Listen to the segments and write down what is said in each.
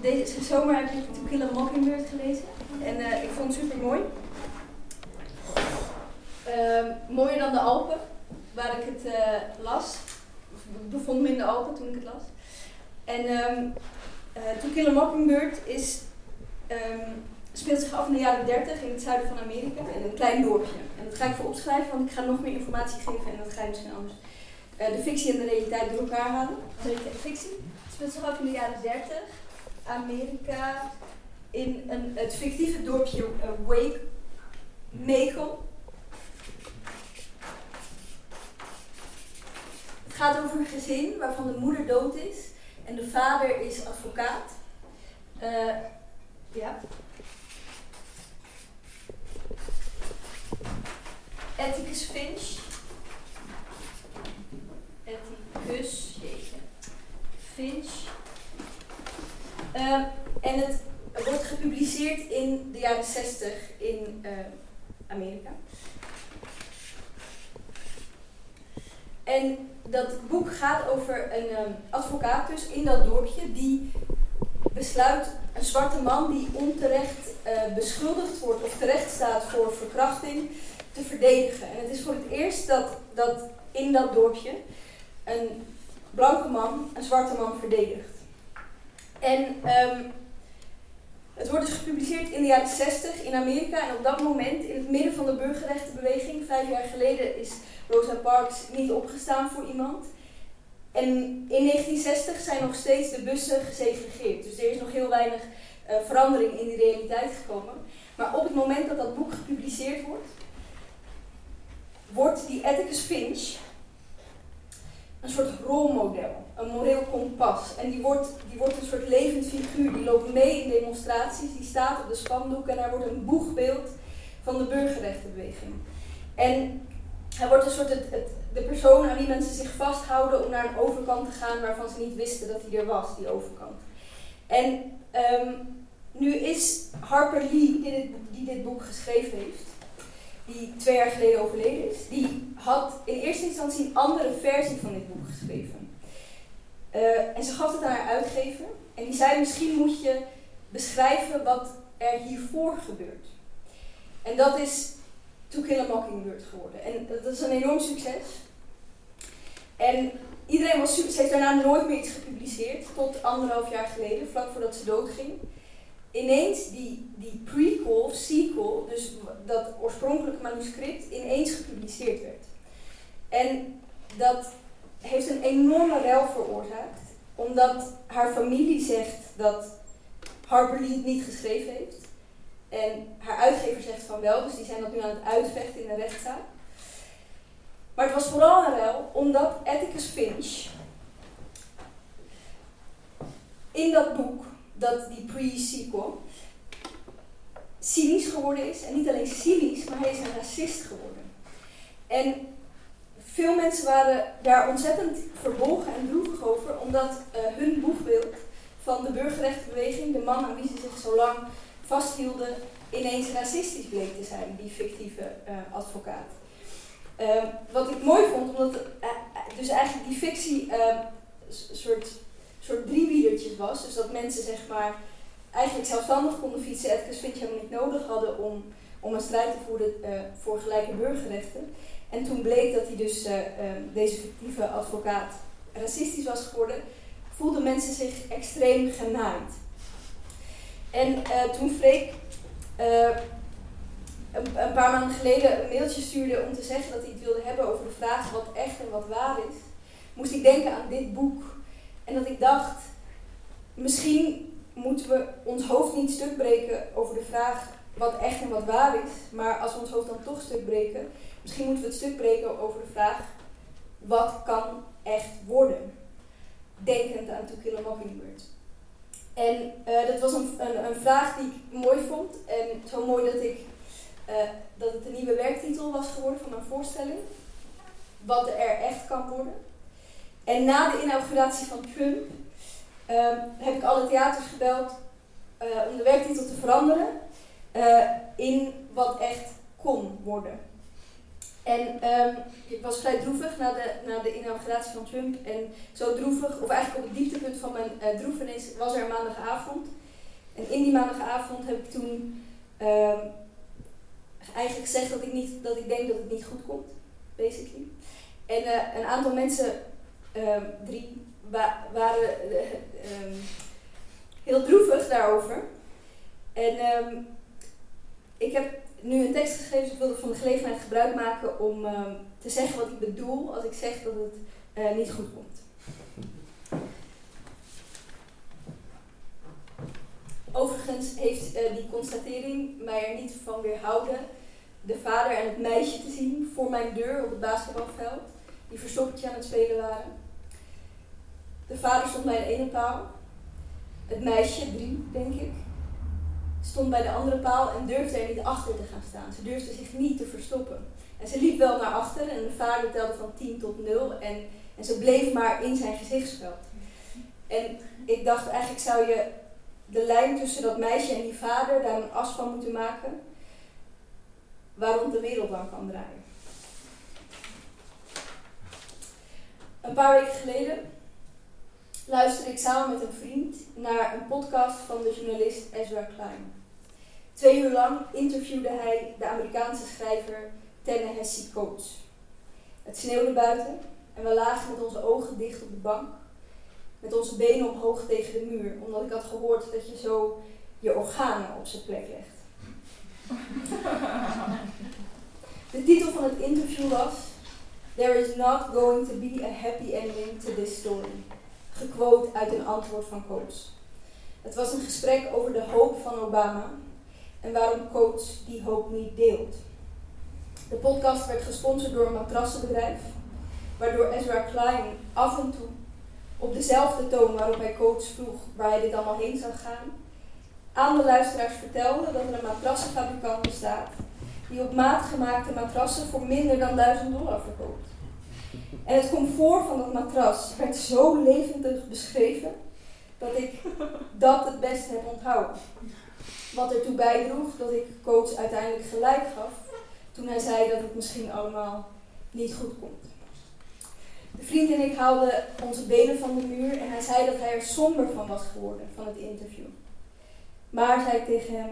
deze zomer heb ik To Kill a Mockingbird gelezen. En uh, ik vond het super mooi. Uh, mooier dan de Alpen, waar ik het uh, las. Ik bevond me in de Alpen toen ik het las. En um, To Kill a Mockingbird is, um, speelt zich af in de jaren 30 in het zuiden van Amerika, in een klein dorpje. En dat ga ik voor opschrijven, want ik ga nog meer informatie geven en dat ga je misschien anders de fictie en de realiteit door elkaar halen. De fictie speelt zich af in de jaren 30 Amerika in een, het fictieve dorpje uh, Wake, Macon. Het gaat over een gezin waarvan de moeder dood is en de vader is advocaat. Uh, ja. Finch. Atticus, jeetje. Finch Ehm, en het wordt gepubliceerd in de jaren 60 in uh, Amerika. En dat boek gaat over een um, advocaat dus in dat dorpje die besluit een zwarte man die onterecht uh, beschuldigd wordt of terecht staat voor verkrachting te verdedigen. En het is voor het eerst dat, dat in dat dorpje een blanke man een zwarte man verdedigt. En um, het wordt dus gepubliceerd in de jaren 60 in Amerika. En op dat moment, in het midden van de burgerrechtenbeweging, vijf jaar geleden, is Rosa Parks niet opgestaan voor iemand. En in 1960 zijn nog steeds de bussen gesegregeerd. Dus er is nog heel weinig uh, verandering in die realiteit gekomen. Maar op het moment dat dat boek gepubliceerd wordt, wordt die Atticus Finch, een soort rolmodel, een moreel kompas. En die wordt, die wordt een soort levend figuur, die loopt mee in demonstraties, die staat op de spandoek en hij wordt een boegbeeld van de burgerrechtenbeweging. En hij wordt een soort het, de persoon aan wie mensen zich vasthouden om naar een overkant te gaan waarvan ze niet wisten dat hij er was, die overkant. En um, nu is Harper Lee, dit, die dit boek geschreven heeft, die twee jaar geleden overleden is, die had in eerste instantie een andere versie van dit boek geschreven. Uh, en ze gaf het aan haar uitgever en die zei misschien moet je beschrijven wat er hiervoor gebeurt. En dat is To Kill a Mockingbird geworden. En dat is een enorm succes. En iedereen was super, ze heeft daarna nooit meer iets gepubliceerd, tot anderhalf jaar geleden, vlak voordat ze doodging ineens die, die prequel sequel, dus dat oorspronkelijke manuscript, ineens gepubliceerd werd. En dat heeft een enorme rel veroorzaakt, omdat haar familie zegt dat Harper Lee het niet geschreven heeft. En haar uitgever zegt van wel, dus die zijn dat nu aan het uitvechten in de rechtszaak. Maar het was vooral een rel omdat Atticus Finch in dat boek dat die pre-sequel cynisch geworden is. En niet alleen cynisch, maar hij is een racist geworden. En veel mensen waren daar ontzettend verbolgen en droevig over, omdat uh, hun boegbeeld van de burgerrechtenbeweging, de man aan wie ze zich zo lang vasthielden, ineens racistisch bleek te zijn, die fictieve uh, advocaat. Uh, wat ik mooi vond, omdat uh, dus eigenlijk die fictie een soort soort driewielertjes was. Dus dat mensen zeg maar eigenlijk zelfstandig konden fietsen. Edkes Finch helemaal niet nodig hadden om, om een strijd te voeren voor gelijke burgerrechten. En toen bleek dat hij dus uh, uh, deze fictieve advocaat racistisch was geworden, voelden mensen zich extreem genaaid. En toen Freek een, een, paar maanden geleden een mailtje stuurde om te zeggen dat hij het wilde hebben over de vraag wat echt en wat waar is, moest ik denken aan dit boek en dat ik dacht, misschien moeten we ons hoofd niet stuk breken over de vraag wat echt en wat waar is. Maar als we ons hoofd dan toch stuk breken, misschien moeten we het stuk breken over de vraag wat kan echt worden. Denkend aan To Kill a Mockingbird. En uh, dat was een, een, een, vraag die ik mooi vond. En zo mooi dat, ik, uh, dat het een nieuwe werktitel was geworden van mijn voorstelling. Wat er echt kan worden. En na de inauguratie van Trump uh, heb ik alle theaters gebeld uh, om de werktitel te veranderen uh, in wat echt kon worden. En um, ik was vrij droevig na de, na de inauguratie van Trump. En zo droevig, of eigenlijk op het dieptepunt van mijn uh, droefenis, was er maandagavond. En in die maandagavond heb ik toen um, eigenlijk gezegd dat ik, niet, dat ik denk dat het niet goed komt, basically. En uh, een aantal mensen, um, drie, wa waren heel droevig daarover. En ik heb nu een tekst geschreven, dus ik wilde van de gelegenheid gebruik maken om uh, te zeggen wat ik bedoel als ik zeg dat het uh, niet goed komt. Overigens heeft uh, die constatering mij er niet van weerhouden de vader en het meisje te zien voor mijn deur op het basketbalveld, die verstoppertje aan het spelen waren. De vader stond bij de ene paal, het meisje, drie denk ik, stond bij de andere paal en durfde er niet achter te gaan staan. Ze durfde zich niet te verstoppen. En ze liep wel naar achter en de vader telde van 10 tot 0 en, en ze bleef maar in zijn gezichtsveld. En ik dacht eigenlijk zou je de lijn tussen dat meisje en die vader daar een as van moeten maken waarom de wereld lang kan draaien. Een paar weken geleden luisterde ik samen met een vriend naar een podcast van de journalist Ezra Klein. Twee uur lang interviewde hij de Amerikaanse schrijver Ta-Nehisi Coates. Het sneeuwde buiten en we lagen met onze ogen dicht op de bank, met onze benen omhoog tegen de muur, omdat ik had gehoord dat je zo je organen op zijn plek legt. De titel van het interview was There is not going to be a happy ending to this story. Gequote uit een antwoord van Coates. Het was een gesprek over de hoop van Obama en waarom Coates die hoop niet deelt. De podcast werd gesponsord door een matrassenbedrijf, waardoor Ezra Klein af en toe op dezelfde toon waarop hij Coates vroeg waar hij dit allemaal heen zou gaan, aan de luisteraars vertelde dat er een matrassenfabrikant bestaat die op maat gemaakte matrassen voor minder dan 1000 dollar verkoopt. En het comfort van dat matras werd zo levendig beschreven dat ik dat het beste heb onthouden. Wat ertoe bijdroeg dat ik coach uiteindelijk gelijk gaf toen hij zei dat het misschien allemaal niet goed komt. De vriend en ik haalden onze benen van de muur en hij zei dat hij er somber van was geworden van het interview. Maar zei ik tegen hem,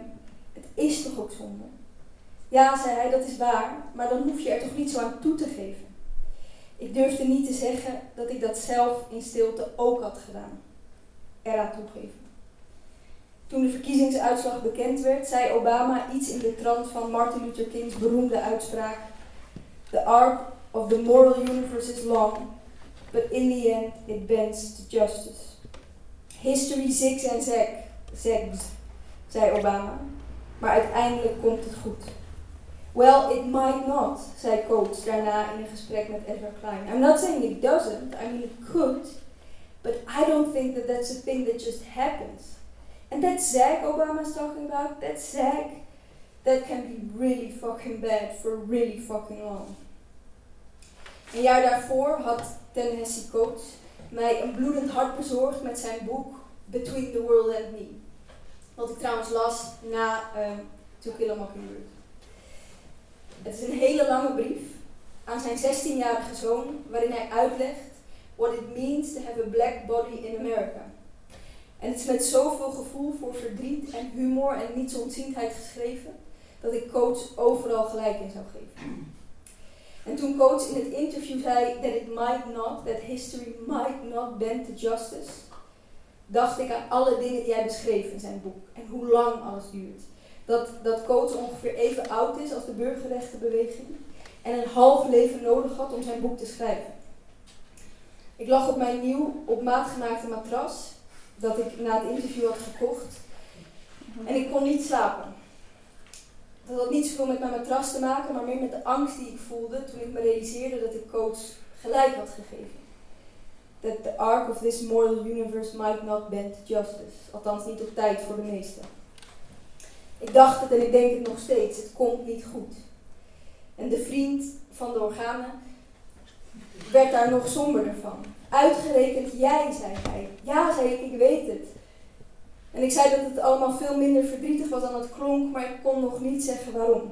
het is toch ook zonde? Ja, zei hij, dat is waar, maar dan hoef je er toch niet zo aan toe te geven. Ik durfde niet te zeggen dat ik dat zelf in stilte ook had gedaan. Eraan toegeven. Toen de verkiezingsuitslag bekend werd, zei Obama iets in de trant van Martin Luther King's beroemde uitspraak: The arc of the moral universe is long, but in the end it bends to justice. History zigs en zags, zei Obama, maar uiteindelijk komt het goed. Well, it might not, zei Coates daarna in een gesprek met Ezra Klein. I'm not saying it doesn't, I mean it could, but I don't think that that's a thing that just happens. And that zag Obama's talking about, that zag, that can be really fucking bad for really fucking long. Een jaar daarvoor had Tennessee Coates mij een bloedend hart bezorgd met zijn boek Between the World and Me. Wat ik trouwens las na um, To Kill a Mockingbird. Het is een hele lange brief aan zijn 16-jarige zoon, waarin hij uitlegt what it means to have a black body in America. En het is met zoveel gevoel voor verdriet en humor en nietsontziendheid geschreven, dat ik coach overal gelijk in zou geven. En toen coach in het interview zei that it might not, that history might not bend to justice, dacht ik aan alle dingen die hij beschreef in zijn boek en hoe lang alles duurt dat, dat coach ongeveer even oud is als de burgerrechtenbeweging en een half leven nodig had om zijn boek te schrijven. Ik lag op mijn nieuw op maat gemaakte matras dat ik na het interview had gekocht en ik kon niet slapen. Dat had niet zoveel met mijn matras te maken, maar meer met de angst die ik voelde toen ik me realiseerde dat ik coach gelijk had gegeven. That the arc of this moral universe might not bend justice. Althans niet op tijd voor de meesten. Ik dacht het en ik denk het nog steeds. Het komt niet goed. En de vriend van de organen werd daar nog somberder van. Uitgerekend jij, zei hij. Ja, zei ik, ik weet het. En ik zei dat het allemaal veel minder verdrietig was dan het klonk, maar ik kon nog niet zeggen waarom.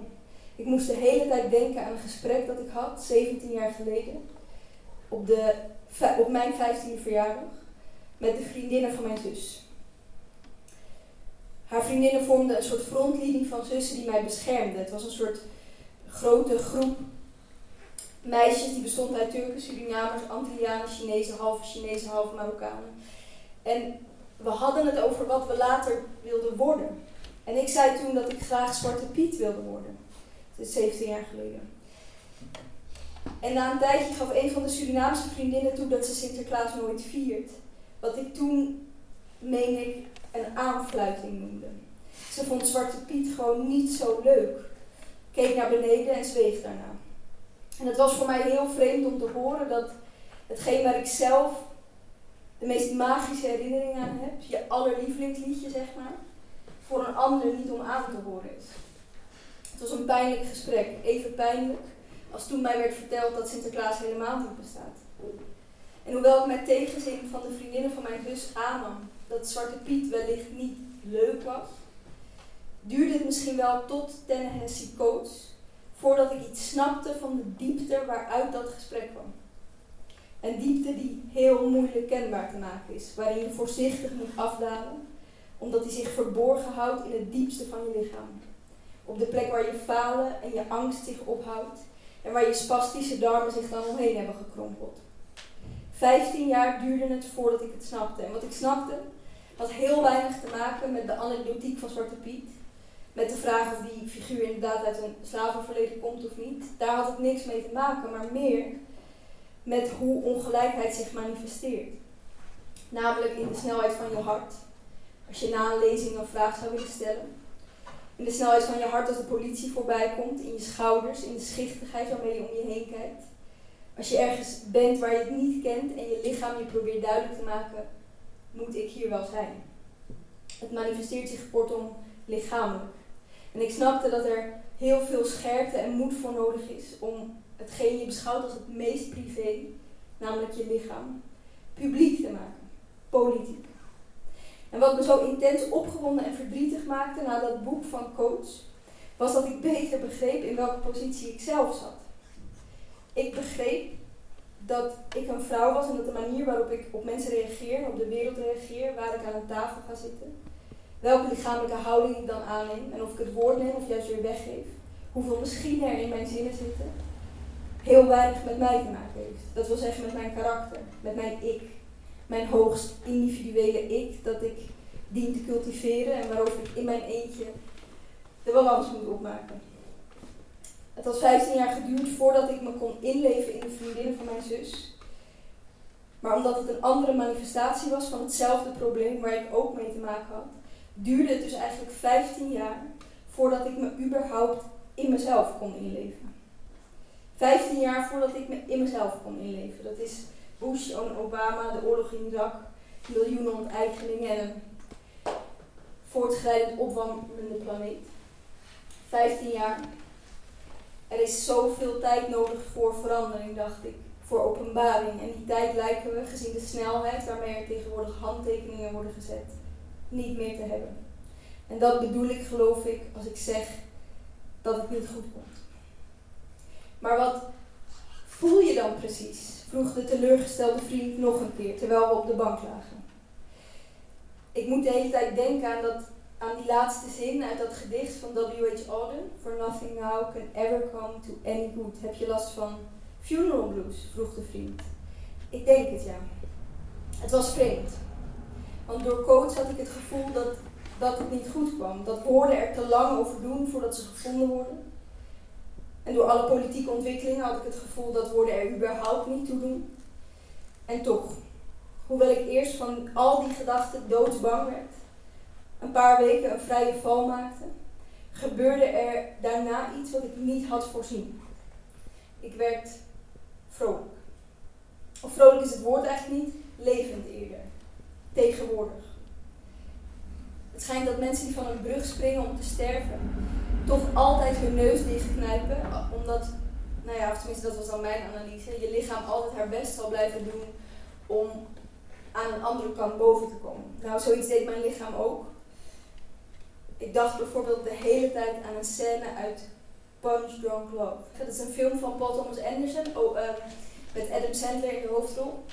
Ik moest de hele tijd denken aan een gesprek dat ik had, 17 jaar geleden, op, de, op mijn 15e verjaardag, met de vriendinnen van mijn zus. Haar vriendinnen vormden een soort frontlinie van zussen die mij beschermden. Het was een soort grote groep meisjes die bestond uit Turken, Surinamers, Antillianen, Chinezen, halve Chinezen, halve Marokkanen. En we hadden het over wat we later wilden worden. En ik zei toen dat ik graag Zwarte Piet wilde worden. Dat is 17 jaar geleden. En na een tijdje gaf een van de Surinaamse vriendinnen toe dat ze Sinterklaas nooit viert. Wat ik toen, meen ik, een aanfluiting noemde. Ze vond Zwarte Piet gewoon niet zo leuk. Keek naar beneden en zweeg daarna. En het was voor mij heel vreemd om te horen dat hetgeen waar ik zelf de meest magische herinnering aan heb, je allerlievelingsliedje zeg maar, voor een ander niet om aan te horen is. Het was een pijnlijk gesprek, even pijnlijk als toen mij werd verteld dat Sinterklaas helemaal niet bestaat. En hoewel ik met tegenzin van de vriendinnen van mijn zus aannam dat Zwarte Piet wellicht niet leuk was, duurde het misschien wel tot Tennessee Coates voordat ik iets snapte van de diepte waaruit dat gesprek kwam. Een diepte die heel moeilijk kenbaar te maken is, waarin je voorzichtig moet afdalen, omdat die zich verborgen houdt in het diepste van je lichaam. Op de plek waar je falen en je angst zich ophoudt en waar je spastische darmen zich dan omheen hebben gekrompeld. Vijftien jaar duurde het voordat ik het snapte. En wat ik snapte had heel weinig te maken met de anekdotiek van Zwarte Piet. Met de vraag of die figuur inderdaad uit een slavenverleden komt of niet. Daar had het niks mee te maken, maar meer met hoe ongelijkheid zich manifesteert. Namelijk in de snelheid van je hart. Als je na een lezing een vraag zou willen stellen. In de snelheid van je hart als de politie voorbij komt. In je schouders, in de schichtigheid waarmee je om je heen kijkt. Als je ergens bent waar je het niet kent en je lichaam je probeert duidelijk te maken, moet ik hier wel zijn. Het manifesteert zich kortom lichamelijk. En ik snapte dat er heel veel scherpte en moed voor nodig is om hetgeen je beschouwt als het meest privé, namelijk je lichaam, publiek te maken, politiek. En wat me zo intens opgewonden en verdrietig maakte na dat boek van Coach, was dat ik beter begreep in welke positie ik zelf zat. Ik begreep dat ik een vrouw was en dat de manier waarop ik op mensen reageer op de wereld reageer, waar ik aan een tafel ga zitten, welke lichamelijke houding ik dan aanneem en of ik het woord neem of juist weer weggeef, hoeveel misschien er in mijn zinnen zitten, heel weinig met mij te maken heeft. Dat wil zeggen met mijn karakter, met mijn ik, mijn hoogst individuele ik, dat ik dien te cultiveren en waarover ik in mijn eentje de balans moet opmaken. Het had 15 jaar geduurd voordat ik me kon inleven in de vriendinnen van mijn zus. Maar omdat het een andere manifestatie was van hetzelfde probleem waar ik ook mee te maken had, duurde het dus eigenlijk 15 jaar voordat ik me überhaupt in mezelf kon inleven. 15 jaar voordat ik me in mezelf kon inleven. Dat is Bush, Obama, de oorlog in Irak, miljoenen onteigeningen en een voortschrijdend opwarmende planeet. 15 jaar. Er is zoveel tijd nodig voor verandering, dacht ik. Voor openbaring. En die tijd lijken we, gezien de snelheid waarmee er tegenwoordig handtekeningen worden gezet, niet meer te hebben. En dat bedoel ik, geloof ik, als ik zeg dat het niet goed komt. Maar wat voel je dan precies? vroeg de teleurgestelde vriend nog een keer, terwijl we op de bank lagen. Ik moet de hele tijd denken aan, dat, aan die laatste zin uit dat gedicht van W.H. Auden. For nothing now can ever come to any good. Heb je last van funeral blues? vroeg de vriend. Ik denk het ja. Het was vreemd. Want door coach had ik het gevoel dat, dat het niet goed kwam. Dat woorden er te lang over doen voordat ze gevonden worden. En door alle politieke ontwikkelingen had ik het gevoel dat woorden er überhaupt niet toe doen. En toch, hoewel ik eerst van al die gedachten doodsbang werd, een paar weken een vrije val maakte, gebeurde er daarna iets wat ik niet had voorzien. Ik werd vrolijk. Of vrolijk is het woord eigenlijk niet, levend eerder. Tegenwoordig. Het schijnt dat mensen die van een brug springen om te sterven, toch altijd hun neus dichtknijpen. Omdat, nou ja, of tenminste dat was dan mijn analyse, je lichaam altijd haar best zal blijven doen om aan een andere kant boven te komen. Nou, zoiets deed mijn lichaam ook. Ik dacht bijvoorbeeld de hele tijd aan een scène uit Punch Drunk Love. Dat is een film van Paul Thomas Anderson oh, ehm, met Adam Sandler in de hoofdrol.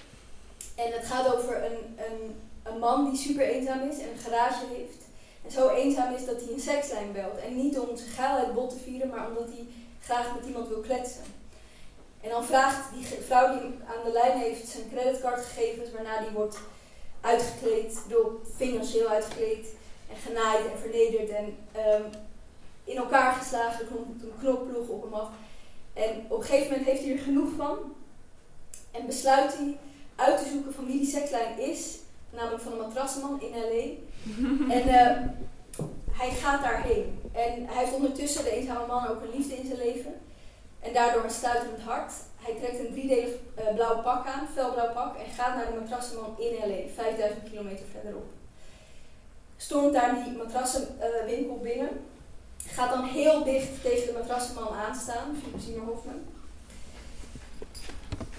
En het gaat over een, een, een man die super eenzaam is en een garage heeft. En zo eenzaam is dat hij een sekslijn belt. En niet om zijn gaalheid bot te vieren, maar omdat hij graag met iemand wil kletsen. En dan vraagt die vrouw die aan de lijn heeft zijn creditcardgegevens, waarna die wordt uitgekleed, door financieel uitgekleed en genaaid en vernederd en ehm, in elkaar geslagen. Er komt een knopploeg op hem af. En op een gegeven moment heeft hij er genoeg van en besluit hij uit te zoeken van wie die sekslijn is, namelijk van een matrassenman in LA. en uh, hij gaat daarheen. En hij heeft ondertussen, de eenzame man, ook een liefde in zijn leven. En daardoor een stuiterend hart. Hij trekt een driedelig uh, blauw pak aan, felblauw pak, en gaat naar de matrassenman in LA, 5000 kilometer verderop. Stormt daar die matrassenwinkel binnen. Gaat dan heel dicht tegen de matrassenman aanstaan, Zimmer Hofman.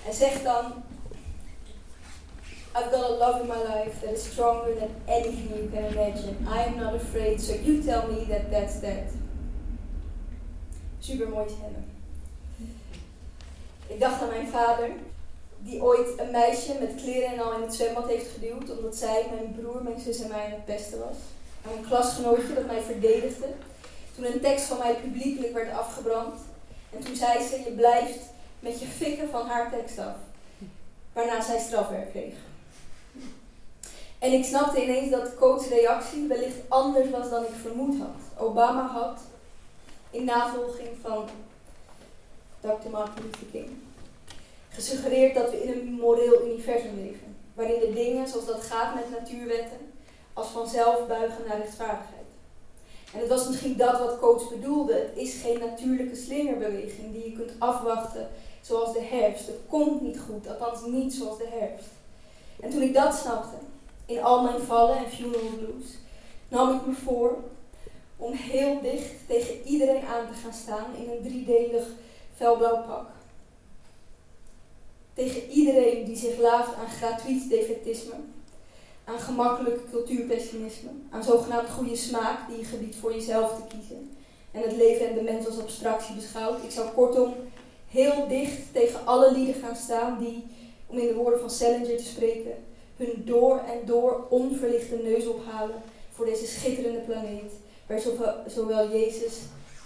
En zegt dan, I've got a love in my life that is stronger than anything you can imagine. I am not afraid, so you tell me that that's that. Super mooi stemmen. Ik dacht aan mijn vader, die ooit een meisje met kleren en al in het zwembad heeft geduwd, omdat zij, mijn broer, mijn zus en mij het pesten was. Aan een klasgenootje dat mij verdedigde. Toen een tekst van mij publiekelijk werd afgebrand. En toen zei ze, je blijft met je fikken van haar tekst af. Waarna zij strafwerk kreeg. En ik snapte ineens dat Coach's reactie wellicht anders was dan ik vermoed had. Obama had, in navolging van Dr. Martin Luther King, gesuggereerd dat we in een moreel universum leven. Waarin de dingen, zoals dat gaat met natuurwetten, als vanzelf buigen naar rechtvaardigheid. En het was misschien dat wat coach bedoelde. Het is geen natuurlijke slingerbeweging die je kunt afwachten zoals de herfst. Het komt niet goed, althans niet zoals de herfst. En toen ik dat snapte, in al mijn vallen en funeral blues, nam ik me voor om heel dicht tegen iedereen aan te gaan staan in een driedelig felblauw pak. Tegen iedereen die zich laaft aan gratuit defetisme, aan gemakkelijk cultuurpessimisme, aan zogenaamd goede smaak die je gebiedt voor jezelf te kiezen en het leven en de mens als abstractie beschouwt. Ik zou kortom heel dicht tegen alle lieden gaan staan die, om in de woorden van Salinger te spreken, hun door en door onverlichte neus ophalen voor deze schitterende planeet, waar zowel, zowel Jezus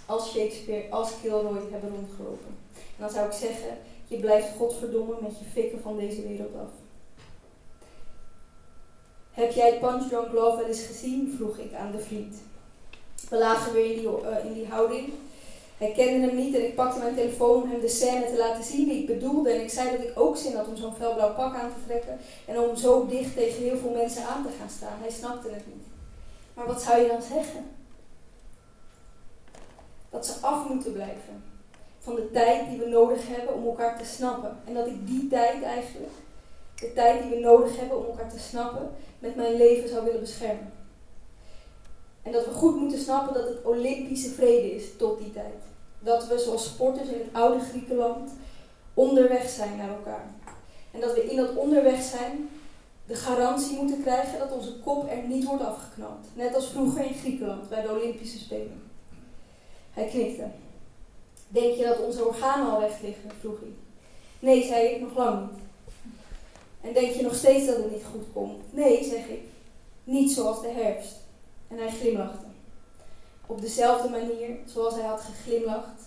als Shakespeare als Kilroy hebben rondgelopen. En dan zou ik zeggen, je blijft godverdomme met je fikken van deze wereld af. Heb jij Punch Drunk Love wel eens gezien? vroeg ik aan de vriend. We lagen weer in die, uh, in die houding hij kende hem niet en ik pakte mijn telefoon om hem de scène te laten zien die ik bedoelde. En ik zei dat ik ook zin had om zo'n felblauw pak aan te trekken en om zo dicht tegen heel veel mensen aan te gaan staan. Hij snapte het niet. Maar wat zou je dan zeggen? Dat ze af moeten blijven van de tijd die we nodig hebben om elkaar te snappen. En dat ik die tijd eigenlijk, de tijd die we nodig hebben om elkaar te snappen, met mijn leven zou willen beschermen. En dat we goed moeten snappen dat het Olympische vrede is tot die tijd. Dat we zoals sporters in het oude Griekenland onderweg zijn naar elkaar. En dat we in dat onderweg zijn de garantie moeten krijgen dat onze kop er niet wordt afgeknapt. Net als vroeger in Griekenland bij de Olympische Spelen. Hij knikte. Denk je dat onze organen al weg liggen? vroeg hij. Nee, zei ik, nog lang niet. En denk je nog steeds dat het niet goed komt? Nee, zeg ik. Niet zoals de herfst. En hij glimlachte. Op dezelfde manier zoals hij had geglimlacht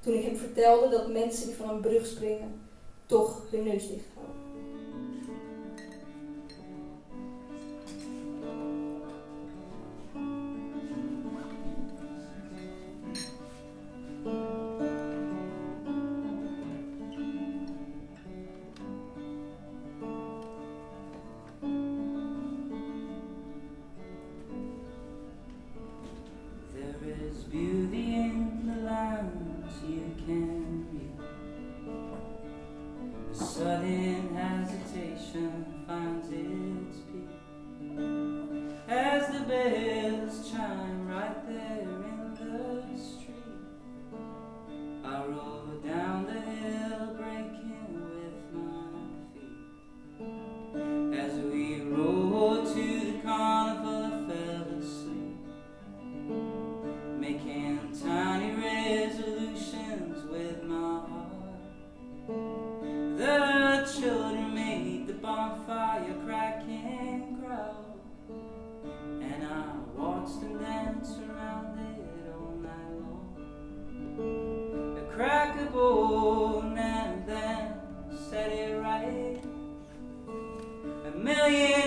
toen ik hem vertelde dat mensen die van een brug springen toch hun neus dicht houden. million.